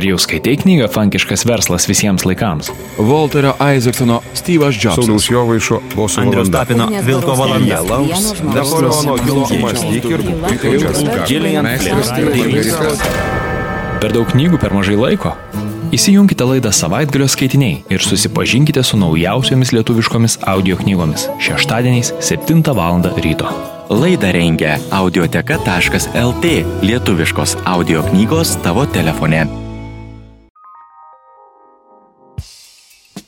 Ar jau skaitai knygą Fankiškas verslas visiems laikams? Volterio Isaacsono Steve'as Jobsas. Sauliaus Jovaišo boso Andrius. Tapino Vilko valanda. Napoleono Hilo mąstyk ir būk. Gillian Flynn. Per daug knygų per mažai laiko? Įsijunkite laidą savaitgalio skaitiniai ir susipažinkite su naujausiomis lietuviškomis audio knygomis šeštadieniais 7 val. ryto. Laidą rengia audioteka.lt lietuviškos audio knygos tavo telefone.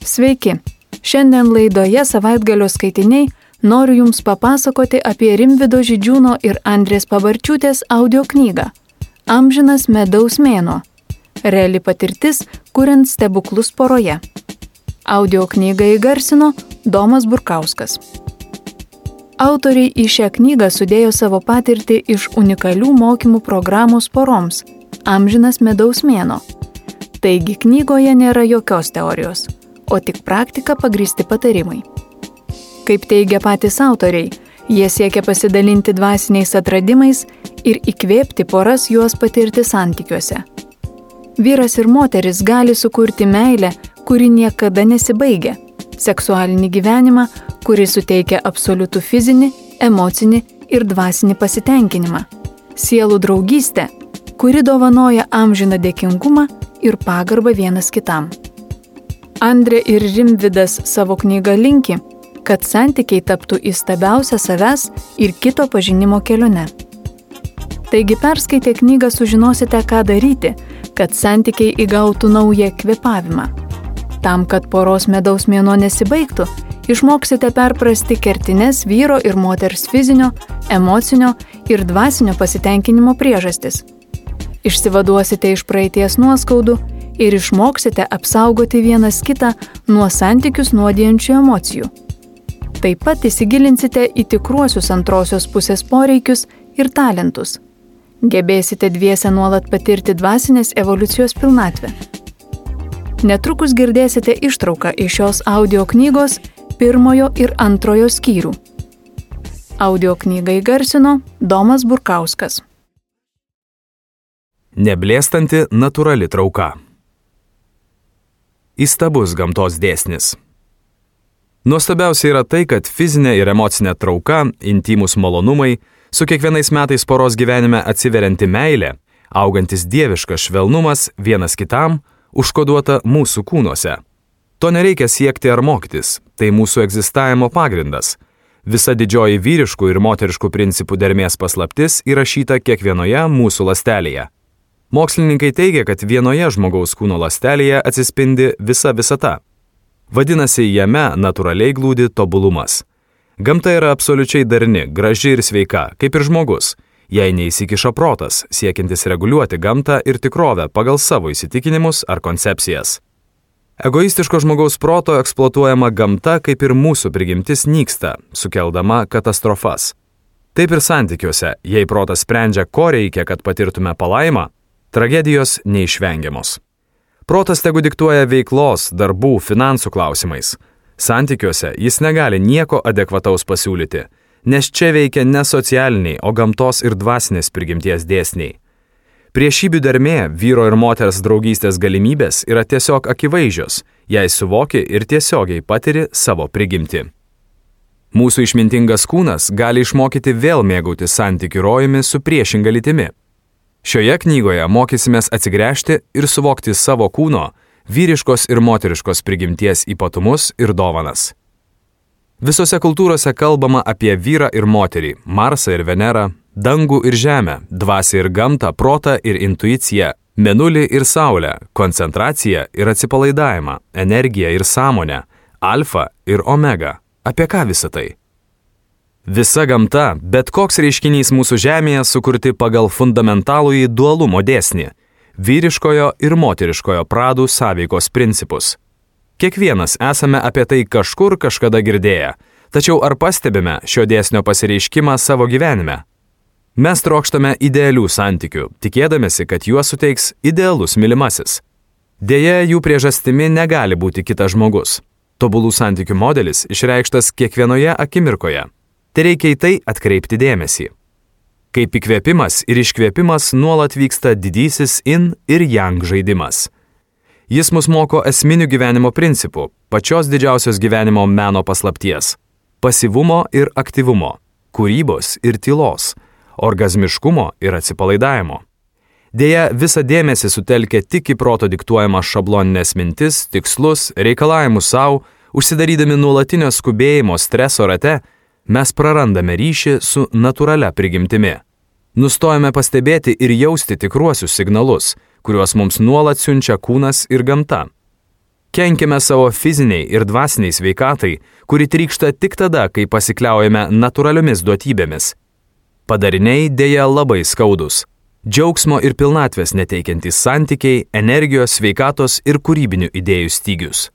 Sveiki. Šiandien laidoje savaitgalio skaitiniai noriu Jums papasakoti apie Rimvido Židžiūno ir Andrės Pabarčiūtės audio knygą Amžinas medaus mėno. Reali patirtis, kuriant stebuklus poroje. Audio knygą įgarsino Domas Burkauskas. Autoriai į šią knygą sudėjo savo patirtį iš unikalių mokymų programos poroms Amžinas medaus mėno. Taigi knygoje nėra jokios teorijos, o tik praktika pagristi patarimai. Kaip teigia patys autoriai, jie siekia pasidalinti dvasiniais atradimais ir įkvėpti poras juos patirti santykiuose. Vyras ir moteris gali sukurti meilę, kuri niekada nesibaigia, seksualinį gyvenimą, kuris suteikia absoliutų fizinį, emocinį ir dvasinį pasitenkinimą, sielų draugystę, kuri dovanoja amžiną dėkingumą ir pagarbą vienas kitam. Andrė ir Rimvidas savo knygą linki, kad santykiai taptų įstabiausia savęs ir kito pažinimo kelione. Taigi perskaitę knygą sužinosite, ką daryti, kad santykiai įgautų naują kvepavimą. Tam, kad poros medaus mėno nesibaigtų, išmoksite perprasti kertines vyro ir moters fizinio, emocinio ir dvasinio pasitenkinimo priežastis. Išsivaduosite iš praeities nuoskaudų ir išmoksite apsaugoti vienas kitą nuo santykius nuodijančių emocijų. Taip pat įsigilinsite į tikruosius antrosios pusės poreikius ir talentus. Gebėsite dviese nuolat patirti dvasinės evoliucijos pilnatvę. Netrukus girdėsite ištrauką iš šios audio knygos pirmojo ir antrojo skyrių. Audio knygą įgarsino Domas Burkauskas. Neblėstanti natūrali trauka. Įstabus gamtos dėsnis. Nuostabiausia yra tai, kad fizinė ir emocinė trauka, intimus malonumai, su kiekvienais metais poros gyvenime atsiverianti meilė, augantis dieviškas švelnumas vienas kitam, užkoduota mūsų kūnuose. To nereikia siekti ar mokytis, tai mūsų egzistavimo pagrindas. Visa didžioji vyriškų ir moteriškų principų dermės paslaptis įrašyta kiekvienoje mūsų lastelėje. Mokslininkai teigia, kad vienoje žmogaus kūno lastelėje atsispindi visa visata. Vadinasi, jame natūraliai glūdi tobulumas. Gamta yra absoliučiai darni, graži ir sveika, kaip ir žmogus, jei neįsikiša protas, siekiantis reguliuoti gamtą ir tikrovę pagal savo įsitikinimus ar koncepcijas. Egoistiško žmogaus proto eksploatuojama gamta kaip ir mūsų prigimtis nyksta, sukeldama katastrofas. Taip ir santykiuose, jei protas sprendžia, ko reikia, kad patirtume palaimą, tragedijos neišvengiamos. Protas tegu diktuoja veiklos, darbų, finansų klausimais. Santykiuose jis negali nieko adekvataus pasiūlyti, nes čia veikia ne socialiniai, o gamtos ir dvasinės prigimties dėsniai. Priešybių dermė vyro ir moters draugystės galimybės yra tiesiog akivaizdžios, jei suvoki ir tiesiogiai patiri savo prigimti. Mūsų išmintingas kūnas gali išmokyti vėl mėgauti santykių rojumi su priešinga lytimi. Šioje knygoje mokysimės atsigręžti ir suvokti savo kūno, vyriškos ir moteriškos prigimties ypatumus ir dovanas. Visose kultūrose kalbama apie vyrą ir moterį, Marsą ir Venerą, dangų ir žemę, dvasę ir gamtą, protą ir intuiciją, menulį ir saulę, koncentraciją ir atsipalaidavimą, energiją ir sąmonę, alfa ir omega. Apie ką visą tai? Visa gamta, bet koks reiškinys mūsų Žemėje sukurti pagal fundamentalųjį dualumo dėsnį - vyriškojo ir moteriškojo pradų sąveikos principus. Kiekvienas esame apie tai kažkur kažkada girdėję, tačiau ar pastebime šio dėsnio pasireiškimą savo gyvenime? Mes trokštame idealių santykių, tikėdamėsi, kad juos suteiks idealus mylimasis. Deja, jų priežastimi negali būti kitas žmogus. Tobulų santykių modelis išreikštas kiekvienoje akimirkoje. Tai reikia į tai atkreipti dėmesį. Kaip įkvėpimas ir iškvėpimas nuolat vyksta didysis in ir yang žaidimas. Jis mus moko esminių gyvenimo principų, pačios didžiausios gyvenimo meno paslapties - pasivumo ir aktyvumo, kūrybos ir tylos, orgazmiškumo ir atsipalaidavimo. Deja, visą dėmesį sutelkia tik į proto diktuojamas šabloninės mintis, tikslus, reikalavimus savo, užsidarydami nuolatinio skubėjimo streso rate, mes prarandame ryšį su natūralia prigimtimi. Nustojame pastebėti ir jausti tikruosius signalus, kuriuos mums nuolat siunčia kūnas ir gamta. Kenkime savo fiziniai ir dvasiniai sveikatai, kuri trykšta tik tada, kai pasikliaujame natūraliomis duotybėmis. Padariniai dėja labai skaudus džiaugsmo ir pilnatvės neteikiantys santykiai, energijos, sveikatos ir kūrybinių idėjų stygius.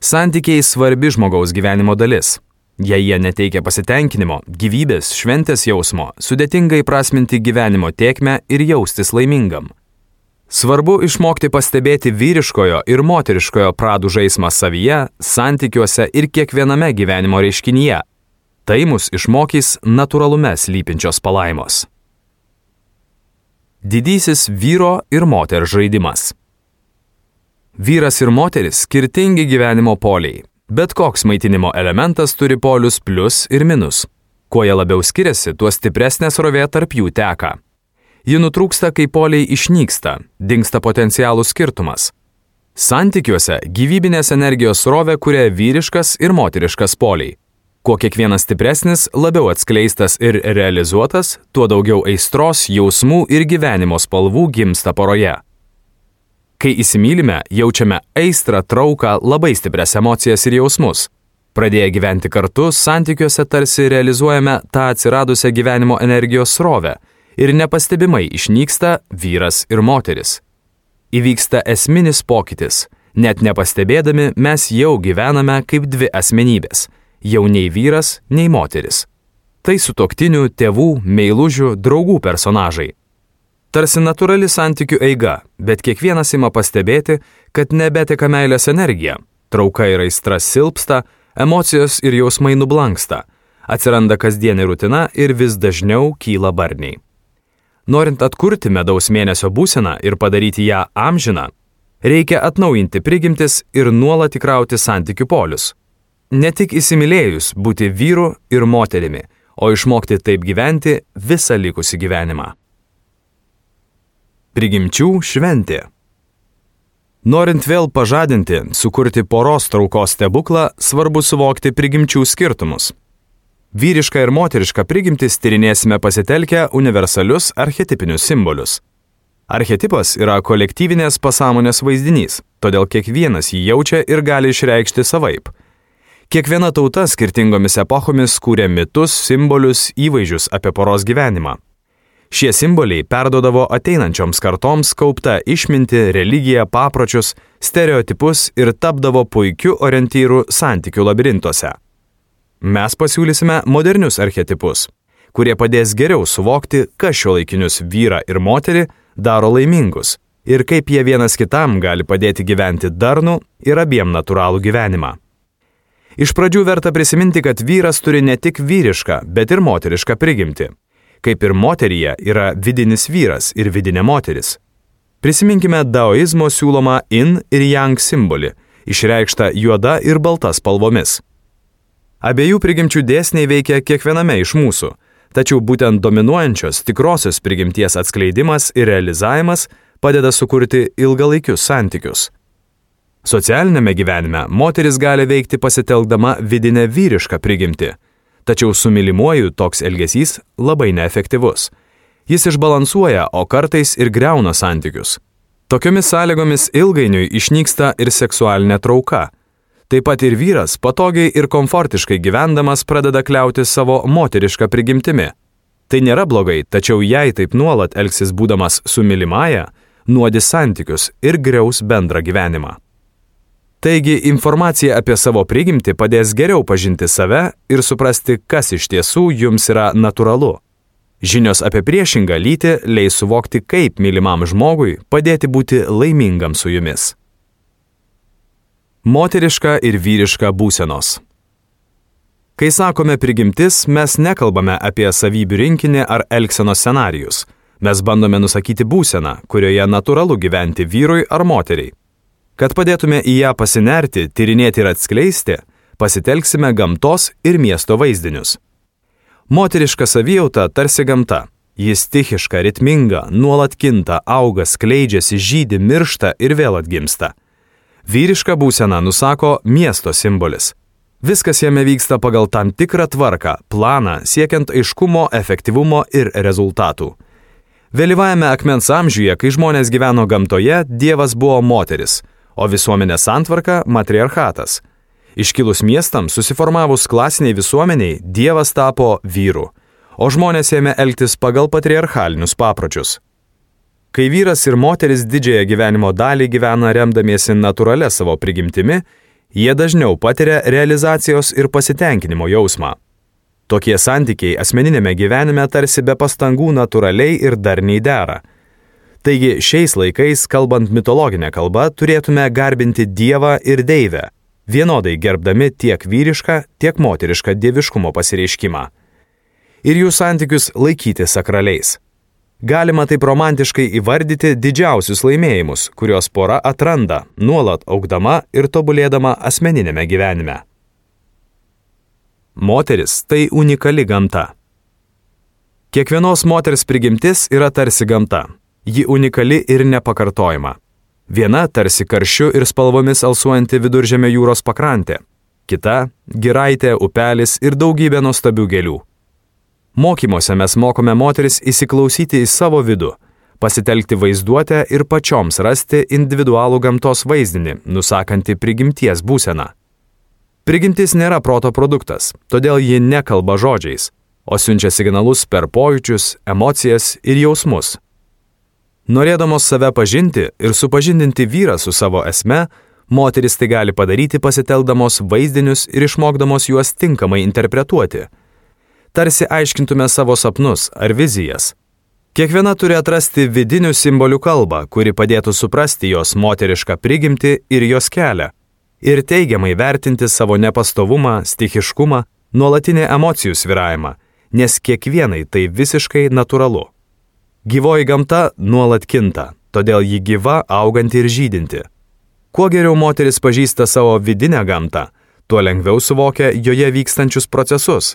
Santykiai svarbi žmogaus gyvenimo dalis. Jei jie neteikia pasitenkinimo, gyvybės, šventės jausmo, sudėtinga įprasminti gyvenimo tiekmę ir jaustis laimingam. Svarbu išmokti pastebėti vyriškojo ir moteriškojo pradų žaismą savyje, santykiuose ir kiekviename gyvenimo reiškinyje. Tai mus išmokys natūralume slypinčios palaimos. Didysis vyro ir moters žaidimas. Vyras ir moteris skirtingi gyvenimo poliai. Bet koks maitinimo elementas turi polius plus ir minus. Kuo jie labiau skiriasi, tuo stipresnė srovė tarp jų teka. Ji nutrūksta, kai poliai išnyksta, dinksta potencialų skirtumas. Santykiuose gyvybinės energijos srovė kuria vyriškas ir moteriškas poliai. Kuo kiekvienas stipresnis, labiau atskleistas ir realizuotas, tuo daugiau aistros, jausmų ir gyvenimo spalvų gimsta poroje. Kai įsimylime, jaučiame aistrą, trauką, labai stiprias emocijas ir jausmus. Pradėję gyventi kartu, santykiuose tarsi realizuojame tą atsiradusią gyvenimo energijos srovę ir nepastebimai išnyksta vyras ir moteris. Įvyksta esminis pokytis. Net nepastebėdami mes jau gyvename kaip dvi asmenybės jau nei vyras, nei moteris. Tai sutoktinių, tėvų, meilužių, draugų personažai. Tarsi natūrali santykių eiga, bet kiekvienas ima pastebėti, kad nebeteka meilės energija, trauka ir aistra silpsta, emocijos ir jausmai nublanksta, atsiranda kasdienė rutina ir vis dažniau kyla barniai. Norint atkurti medaus mėnesio būseną ir padaryti ją amžiną, reikia atnaujinti prigimtis ir nuolat įkrauti santykių polius, ne tik įsimylėjus būti vyru ir moterimi, o išmokti taip gyventi visą likusį gyvenimą. Prigimčių šventė. Norint vėl pažadinti, sukurti poros traukos stebuklą, svarbu suvokti prigimčių skirtumus. Vyrišką ir moterišką prigimtis tyrinėsime pasitelkę universalius archetipinius simbolius. Archetipas yra kolektyvinės pasąmonės vaizdinys, todėl kiekvienas jį jaučia ir gali išreikšti savaip – Kiekviena tauta skirtingomis epochomis kūrė mitus, simbolius, įvaizdžius apie poros gyvenimą. Šie simboliai perdodavo ateinančioms kartoms kauptą išminti, religiją, papročius, stereotipus ir tapdavo puikiu orientyru santykių labirintuose. Mes pasiūlysime modernius archetipus, kurie padės geriau suvokti, kas šio laikinius vyrą ir moterį daro laimingus ir kaip jie vienas kitam gali padėti gyventi darnų ir abiem natūralų gyvenimą. Iš pradžių verta prisiminti, kad vyras turi ne tik vyrišką, bet ir moterišką prigimtį. Kaip ir moteryje yra vidinis vyras ir vidinė moteris. Prisiminkime daoizmo siūlomą in ir yang simbolį, išreikštą juoda ir balta spalvomis. Abiejų prigimčių dėsniai veikia kiekviename iš mūsų, tačiau būtent dominuojančios tikrosios prigimties atskleidimas ir realizavimas padeda sukurti ilgalaikius santykius. Socialinėme gyvenime moteris gali veikti pasitelkdama vidinę vyrišką prigimtį, tačiau su mylimuoju toks elgesys labai neefektyvus. Jis išbalansuoja, o kartais ir greuna santykius. Tokiomis sąlygomis ilgainiui išnyksta ir seksualinė trauka. Taip pat ir vyras patogiai ir komfortiškai gyvendamas pradeda kliauti savo moterišką prigimtimi. Tai nėra blogai, tačiau jei taip nuolat elgsis būdamas su mylimąja, nuodis santykius ir greus bendrą gyvenimą. Taigi informacija apie savo prigimtį padės geriau pažinti save ir suprasti, kas iš tiesų jums yra natūralu. Žinios apie priešingą lytį leis suvokti, kaip mylimam žmogui padėti būti laimingam su jumis. Moteriška ir vyriška būsenos. Kai sakome prigimtis, mes nekalbame apie savybių rinkinį ar elgsenos scenarius. Mes bandome nusakyti būseną, kurioje natūralu gyventi vyrui ar moteriai. Kad padėtume į ją pasinerti, tyrinėti ir atskleisti, pasitelksime gamtos ir miesto vaizdinius. Moteriška savijauta tarsi gamta. Jis stichiška, ritminga, nuolat kinta, auga, skleidžiasi, žydi, miršta ir vėl atgimsta. Vyriška būsena nusako miesto simbolis. Viskas jame vyksta pagal tam tikrą tvarką, planą, siekiant aiškumo, efektyvumo ir rezultatų. Vėlyvajame akmens amžiuje, kai žmonės gyveno gamtoje, Dievas buvo moteris, o visuomenės santvarka - matriarchatas. Iškilus miestams, susiformavus klasiniai visuomeniai, Dievas tapo vyru, o žmonės ėmė elgtis pagal patriarchalinius papročius. Kai vyras ir moteris didžiąją gyvenimo dalį gyvena remdamiesi natūralią savo prigimtimi, jie dažniau patiria realizacijos ir pasitenkinimo jausmą. Tokie santykiai asmeninėme gyvenime tarsi be pastangų natūraliai ir darniai dera. Taigi šiais laikais, kalbant mitologinę kalbą, turėtume garbinti Dievą ir Deivę vienodai gerbdami tiek vyrišką, tiek moterišką dieviškumo pasireiškimą. Ir jų santykius laikyti sakraliais. Galima taip romantiškai įvardyti didžiausius laimėjimus, kuriuos pora atranda, nuolat augdama ir tobulėdama asmeninėme gyvenime. Moteris tai unikali gamta. Kiekvienos moters prigimtis yra tarsi gamta. Ji unikali ir nepakartojama. Viena tarsi karšiu ir spalvomis alsuojanti viduržėmio jūros pakrantė, kita - giraitė, upelis ir daugybė nuostabių gėlių. Mokymuose mes mokome moteris įsiklausyti į savo vidų, pasitelkti vaizduotę ir pačioms rasti individualų gamtos vaizdinį, nusakantį prigimties būseną. Prigimtis nėra proto produktas, todėl ji nekalba žodžiais, o siunčia signalus per pojūčius, emocijas ir jausmus Norėdamos save pažinti ir supažindinti vyrą su savo esme, moteris tai gali padaryti pasiteldamos vaizdinius ir išmokdamos juos tinkamai interpretuoti. Tarsi aiškintume savo sapnus ar vizijas. Kiekviena turi atrasti vidinių simbolių kalbą, kuri padėtų suprasti jos moterišką prigimtį ir jos kelią. Ir teigiamai vertinti savo nepastovumą, stichiškumą, nuolatinį emocijų sviravimą, nes kiekvienai tai visiškai natūralu. Gyvoji gamta nuolat kinta, todėl ji gyva, auganti ir žydinti. Kuo geriau moteris pažįsta savo vidinę gamtą, tuo lengviau suvokia joje vykstančius procesus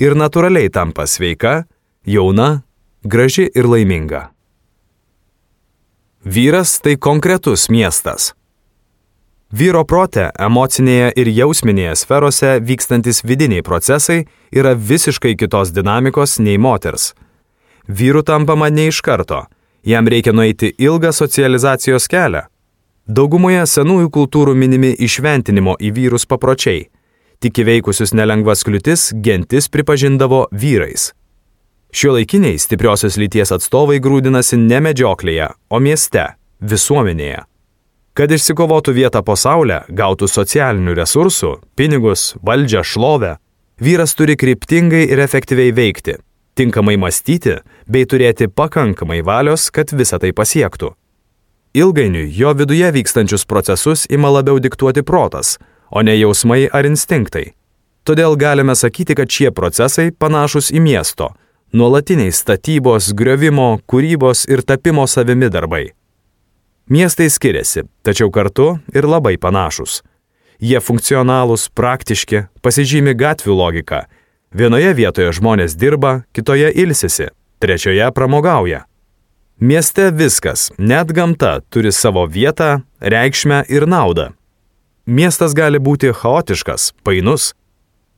ir natūraliai tampa sveika, jauna, graži ir laiminga. Vyras tai konkretus miestas. Vyro prote, emocinėje ir jausminėje sferose vykstantis vidiniai procesai yra visiškai kitos dinamikos nei moters – Vyru tampama ne iš karto, jam reikia nueiti ilgą socializacijos kelią. Daugumoje senųjų kultūrų minimi išventinimo į vyrus papročiai. Tik įveikusius nelengvas kliūtis gentis pripažindavo vyrais. Šio laikiniai stipriosios lyties atstovai grūdinasi ne medžioklėje, o mieste, visuomenėje. Kad išsikovotų vietą po saulę, gautų socialinių resursų, pinigus, valdžią, šlovę, vyras turi kryptingai ir efektyviai veikti, tinkamai mąstyti bei turėti pakankamai valios, kad visą tai pasiektų. Ilgainiui jo viduje vykstančius procesus ima labiau diktuoti protas, o ne jausmai ar instinktai. Todėl galime sakyti, kad šie procesai panašus į miesto - nuolatiniai statybos, griovimo, kūrybos ir tapimo savimi darbai. Miestai skiriasi, tačiau kartu ir labai panašus. Jie funkcionalūs, praktiški, pasižymi gatvių logika Vienoje vietoje žmonės dirba, kitoje ilsisi, trečioje pramogauja. Mieste viskas, net gamta, turi savo vietą, reikšmę ir naudą. Miestas gali būti chaotiškas, painus.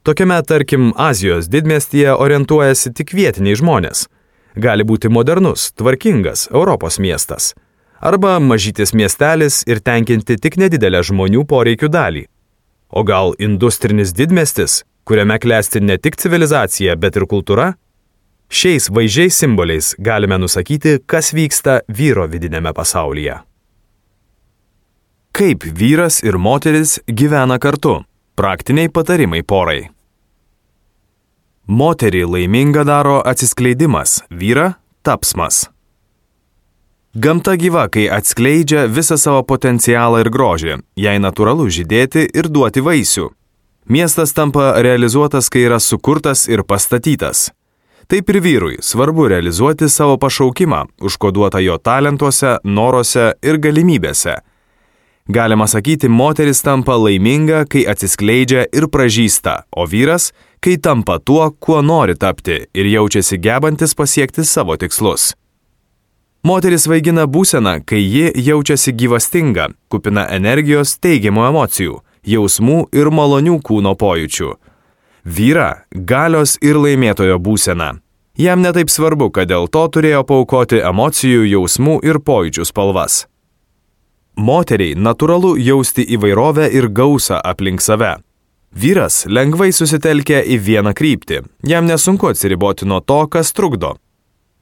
Tokiame, tarkim, Azijos didmestyje orientuojasi tik vietiniai žmonės. Gali būti modernus, tvarkingas Europos miestas. Arba mažytis miestelis ir tenkinti tik nedidelę žmonių poreikių dalį. O gal industrinis didmestis, kuriame klesti ne tik civilizacija, bet ir kultūra, šiais vaizdžiais simboliais galime nusakyti, kas vyksta vyro vidinėme pasaulyje. Kaip vyras ir moteris gyvena kartu? Praktiniai patarimai porai. Moterį laimingą daro atsiskleidimas, vyra - tapsmas. Gamta gyva, kai atskleidžia visą savo potencialą ir grožį, jai natūralu žydėti ir duoti vaisių. Miestas tampa realizuotas, kai yra sukurtas ir pastatytas. Taip ir vyrui svarbu realizuoti savo pašaukimą, užkoduotą jo talentuose, noruose ir galimybėse. Galima sakyti, moteris tampa laiminga, kai atsiskleidžia ir pražįsta, o vyras, kai tampa tuo, kuo nori tapti ir jaučiasi gebantis pasiekti savo tikslus. Moteris vaigina būseną, kai ji jaučiasi gyvastinga, kupina energijos, teigiamų emocijų, jausmų ir malonių kūno pojūčių. Vyra - galios ir laimėtojo būsena. Jam netaip svarbu, kad dėl to turėjo paukoti emocijų, jausmų ir pojūčių spalvas. Moteriai natūralu jausti įvairovę ir gausą aplink save. Vyras lengvai susitelkia į vieną kryptį, jam nesunku atsiriboti nuo to, kas trukdo.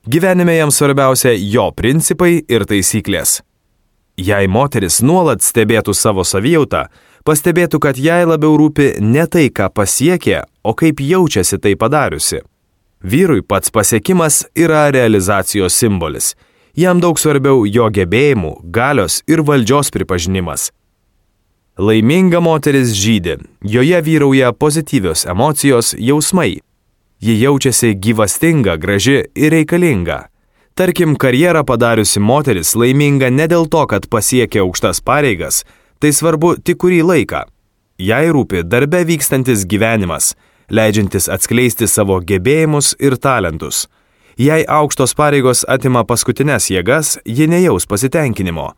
Gyvenime jam svarbiausia jo principai ir taisyklės. Jei moteris nuolat stebėtų savo savijautą, pastebėtų, kad jai labiau rūpi ne tai, ką pasiekė, o kaip jaučiasi tai padariusi. Vyrui pats pasiekimas yra realizacijos simbolis jam daug svarbiau jo gebėjimų, galios ir valdžios pripažinimas. Laiminga moteris žydė, joje vyrauja pozityvios emocijos, jausmai. Ji jaučiasi gyvastinga, graži ir reikalinga. Tarkim, karjerą padariusi moteris laiminga ne dėl to, kad pasiekė aukštas pareigas, tai svarbu tik kurį laiką. Jai rūpi darbe vykstantis gyvenimas, leidžiantis atskleisti savo gebėjimus ir talentus. Jei aukštos pareigos atima paskutinės jėgas, ji nejaus pasitenkinimo.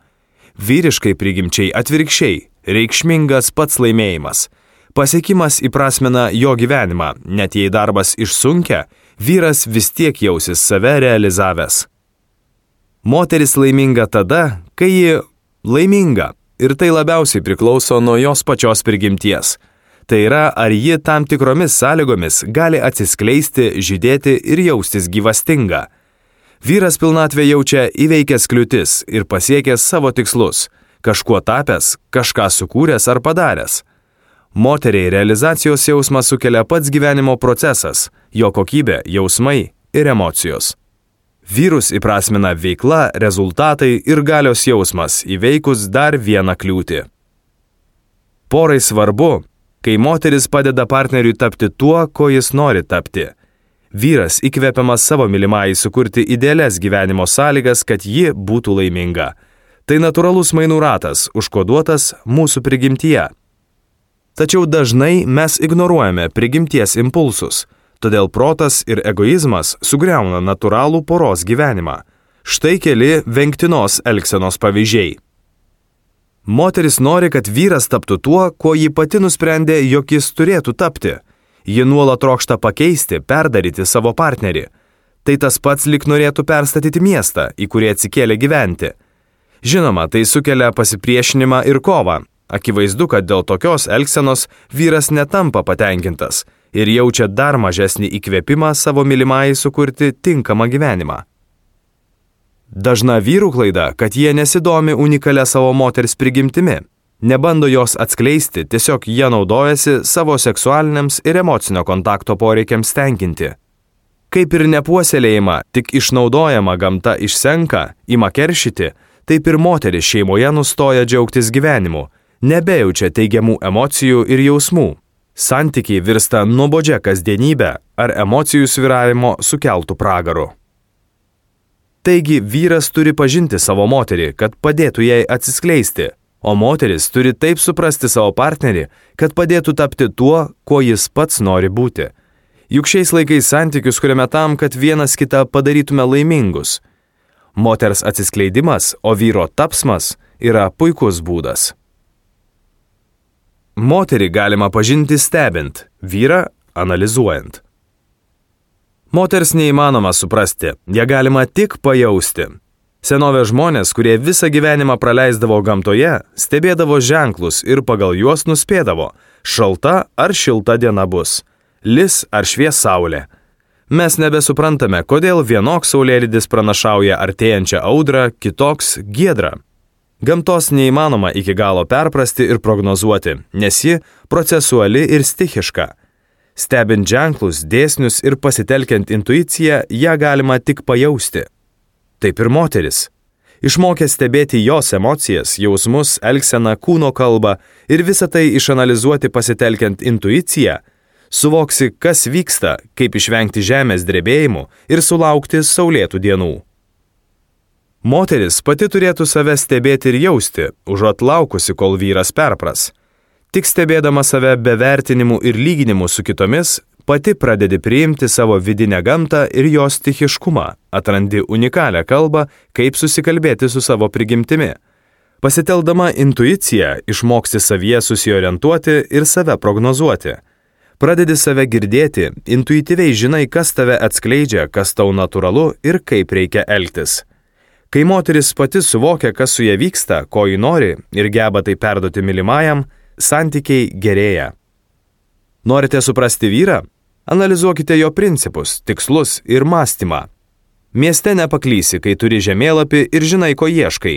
Vyriškai prigimčiai atvirkščiai - reikšmingas pats laimėjimas. Pasiekimas įprasmina jo gyvenimą, net jei darbas išsunkia, vyras vis tiek jausis save realizavęs. Moteris laiminga tada, kai ji laiminga ir tai labiausiai priklauso nuo jos pačios prigimties. Tai yra, ar ji tam tikromis sąlygomis gali atsiskleisti, žydėti ir jaustis gyvastinga. Vyras pilnatvė jaučia įveikęs kliūtis ir pasiekęs savo tikslus - kažkuo tapęs, kažką sukūręs ar padaręs. Moteriai realizacijos jausmą sukelia pats gyvenimo procesas, jo kokybė, jausmai ir emocijos. Vyrus įprasmina veikla, rezultatai ir galios jausmas įveikus dar vieną kliūtį. Porai svarbu, kai moteris padeda partneriui tapti tuo, ko jis nori tapti. Vyras įkvepiamas savo mylimai sukurti idealias gyvenimo sąlygas, kad ji būtų laiminga. Tai natūralus mainų ratas, užkoduotas mūsų prigimtyje. Tačiau dažnai mes ignoruojame prigimties impulsus, todėl protas ir egoizmas sugriauna natūralų poros gyvenimą. Štai keli vengtinos elgsenos pavyzdžiai. Moteris nori, kad vyras taptų tuo, kuo ji pati nusprendė, jog jis turėtų tapti. Ji nuolat trokšta pakeisti, perdaryti savo partnerį. Tai tas pats lik norėtų perstatyti miestą, į kurį atsikėlė gyventi. Žinoma, tai sukelia pasipriešinimą ir kovą. Akivaizdu, kad dėl tokios elgsenos vyras netampa patenkintas ir jaučia dar mažesnį įkvėpimą savo mylimai sukurti tinkamą gyvenimą. Dažna vyrų klaida, kad jie nesidomi unikalia savo moters prigimtimi, nebando jos atskleisti, tiesiog jie naudojasi savo seksualiniams ir emocinio kontakto poreikiams tenkinti. Kaip ir nepuoselėjama, tik išnaudojama gamta išsenka, ima keršyti, taip ir moteris šeimoje nustoja džiaugtis gyvenimu, nebejaučia teigiamų emocijų ir jausmų. Santykiai virsta nuobodžia kasdienybė ar emocijų sviravimo sukeltų pragaru. Taigi vyras turi pažinti savo moterį, kad padėtų jai atsiskleisti, o moteris turi taip suprasti savo partnerį, kad padėtų tapti tuo, kuo jis pats nori būti. Juk šiais laikais santykius kuriame tam, kad vienas kitą padarytume laimingus. Moters atsiskleidimas, o vyro tapsmas yra puikus būdas. Moterį galima pažinti stebint, vyrą analizuojant. Moters neįmanoma suprasti, ją galima tik pajausti. Senovės žmonės, kurie visą gyvenimą praleisdavo gamtoje, stebėdavo ženklus ir pagal juos nuspėdavo, šalta ar šilta diena bus, lis ar švies saulė. Mes nebesuprantame, kodėl vienoks saulėlydis pranašauja artėjančią audrą, kitoks giedrą. Gamtos neįmanoma iki galo perprasti ir prognozuoti, nes ji procesuali ir stichiška. Stebint ženklus, dėsnius ir pasitelkiant intuiciją, ją galima tik pajausti. Taip ir moteris. Išmokę stebėti jos emocijas, jausmus, elgseną, kūno kalbą ir visą tai išanalizuoti pasitelkiant intuiciją, suvoksi, kas vyksta, kaip išvengti žemės drebėjimų ir sulaukti saulėtų dienų. Moteris pati turėtų save stebėti ir jausti, užuot laukusi, kol vyras perpras. Tik stebėdama save be vertinimų ir lyginimų su kitomis, pati pradedi priimti savo vidinę gamtą ir jos stichiškumą, atrandi unikalią kalbą, kaip susikalbėti su savo prigimtimi. Pasiteldama intuiciją, išmoksti savyje susiorientuoti ir save prognozuoti. Pradedi save girdėti, intuityviai žinai, kas tave atskleidžia, kas tau natūralu ir kaip reikia elgtis. Kai moteris pati suvokia, kas su ja vyksta, ko ji nori ir geba tai perduoti mylimajam, santykiai gerėja. Norite suprasti vyrą? Analizuokite jo principus, tikslus ir mąstymą. Mieste nepaklysi, kai turi žemėlapį ir žinai, ko ieškai.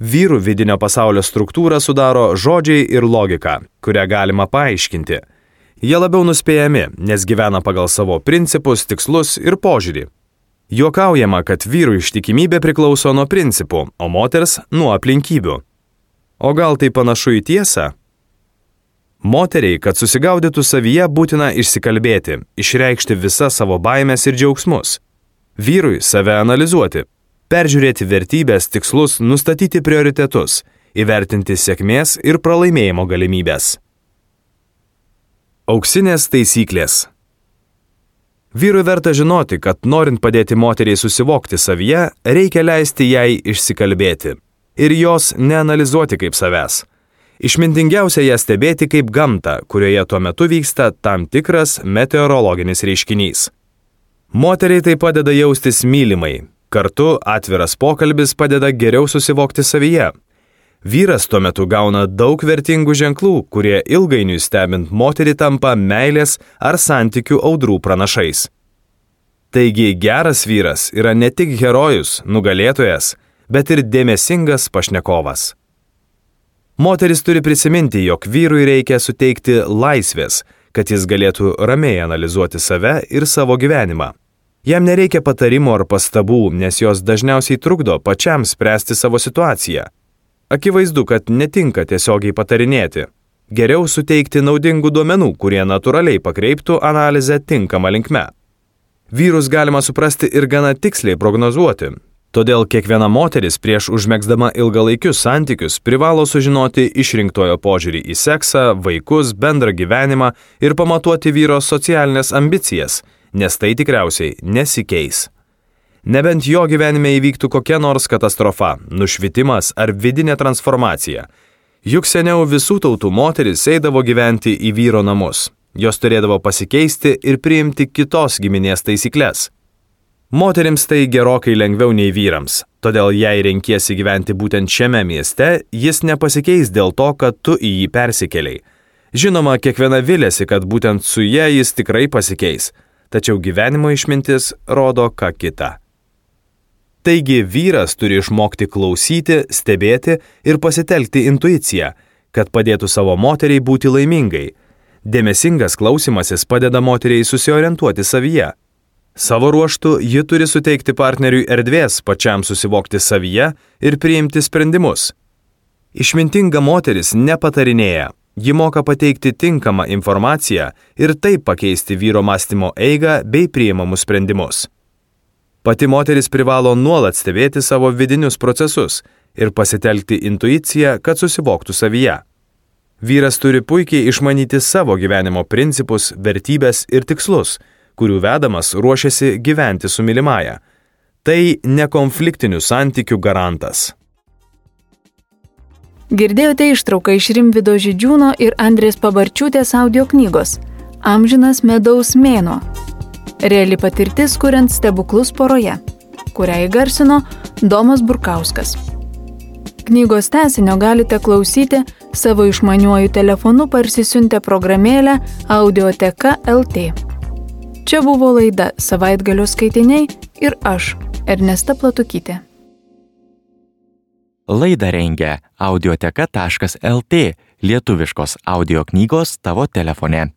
Vyrų vidinio pasaulio struktūrą sudaro žodžiai ir logika, kurią galima paaiškinti. Jie labiau nuspėjami, nes gyvena pagal savo principus, tikslus ir požiūrį. Juokaujama, kad vyrų ištikimybė priklauso nuo principų, o moters nuo aplinkybių. O gal tai panašu į tiesą? Moteriai, kad susigaudytų savyje, būtina išsikalbėti, išreikšti visas savo baimės ir džiaugsmus. Vyrui save analizuoti, peržiūrėti vertybės, tikslus, nustatyti prioritetus, įvertinti sėkmės ir pralaimėjimo galimybės. Auksinės taisyklės. Vyrui verta žinoti, kad norint padėti moteriai susivokti savyje, reikia leisti jai išsikalbėti ir jos neanalizuoti kaip savęs. Išmintingiausia ją stebėti kaip gamtą, kurioje tuo metu vyksta tam tikras meteorologinis reiškinys. Moteriai tai padeda jaustis mylimai. Kartu atviras pokalbis padeda geriau susivokti savyje, Vyras tuo metu gauna daug vertingų ženklų, kurie ilgainiui stebint moterį tampa meilės ar santykių audrų pranašais. Taigi geras vyras yra ne tik herojus, nugalėtojas, bet ir dėmesingas pašnekovas. Moteris turi prisiminti, jog vyrui reikia suteikti laisvės, kad jis galėtų ramiai analizuoti save ir savo gyvenimą. Jam nereikia patarimų ar pastabų, nes jos dažniausiai trukdo pačiam spręsti savo situaciją. Akivaizdu, kad netinka tiesiogiai patarinėti. Geriau suteikti naudingų duomenų, kurie natūraliai pakreiptų analizę tinkamą linkme. Vyrus galima suprasti ir gana tiksliai prognozuoti. Todėl kiekviena moteris prieš užmėgsdama ilgalaikius santykius privalo sužinoti išrinktojo požiūrį į seksą, vaikus, bendrą gyvenimą ir pamatuoti vyro socialinės ambicijas, nes tai tikriausiai nesikeis. Nebent jo gyvenime įvyktų kokia nors katastrofa, nušvitimas ar vidinė transformacija. Juk seniau visų tautų moteris eidavo gyventi į vyro namus. Jos turėdavo pasikeisti ir priimti kitos giminės taisyklės. Moterims tai gerokai lengviau nei vyrams, todėl jei renkiesi gyventi būtent šiame mieste, jis nepasikeis dėl to, kad tu į jį persikeliai. Žinoma, kiekviena vilėsi, kad būtent su jie jis tikrai pasikeis, tačiau gyvenimo išmintis rodo ką kitą. Taigi vyras turi išmokti klausyti, stebėti ir pasitelkti intuiciją, kad padėtų savo moteriai būti laimingai. Dėmesingas klausimasis padeda moteriai susiorientuoti savyje. Savo ruoštų ji turi suteikti partneriui erdvės pačiam susivokti savyje ir priimti sprendimus. Išmintinga moteris nepatarinėja, ji moka pateikti tinkamą informaciją ir taip pakeisti vyro mąstymo eigą bei priimamus sprendimus. Pati moteris privalo nuolat stebėti savo vidinius procesus ir pasitelkti intuiciją, kad susivoktų savyje. Vyras turi puikiai išmanyti savo gyvenimo principus, vertybės ir tikslus, kurių vedamas ruošiasi gyventi su mylimąja. Tai nekonfliktinių santykių garantas. Girdėjote ištrauką iš Rimvido Žydžiūno ir Andrės Pabarčiūtės audio knygos Amžinas medaus mėno Reali patirtis, kuriant stebuklus poroje, kurią įgarsino Domas Burkauskas. Knygos tesinio galite klausyti savo išmaniuoju telefonu parsisiuntę programėlę Audioteka LT. Čia buvo laida Savaitgalio skaitiniai ir aš, Ernesta Platukytė. Laidą rengia audioteka.lt lietuviškos audio knygos tavo telefone.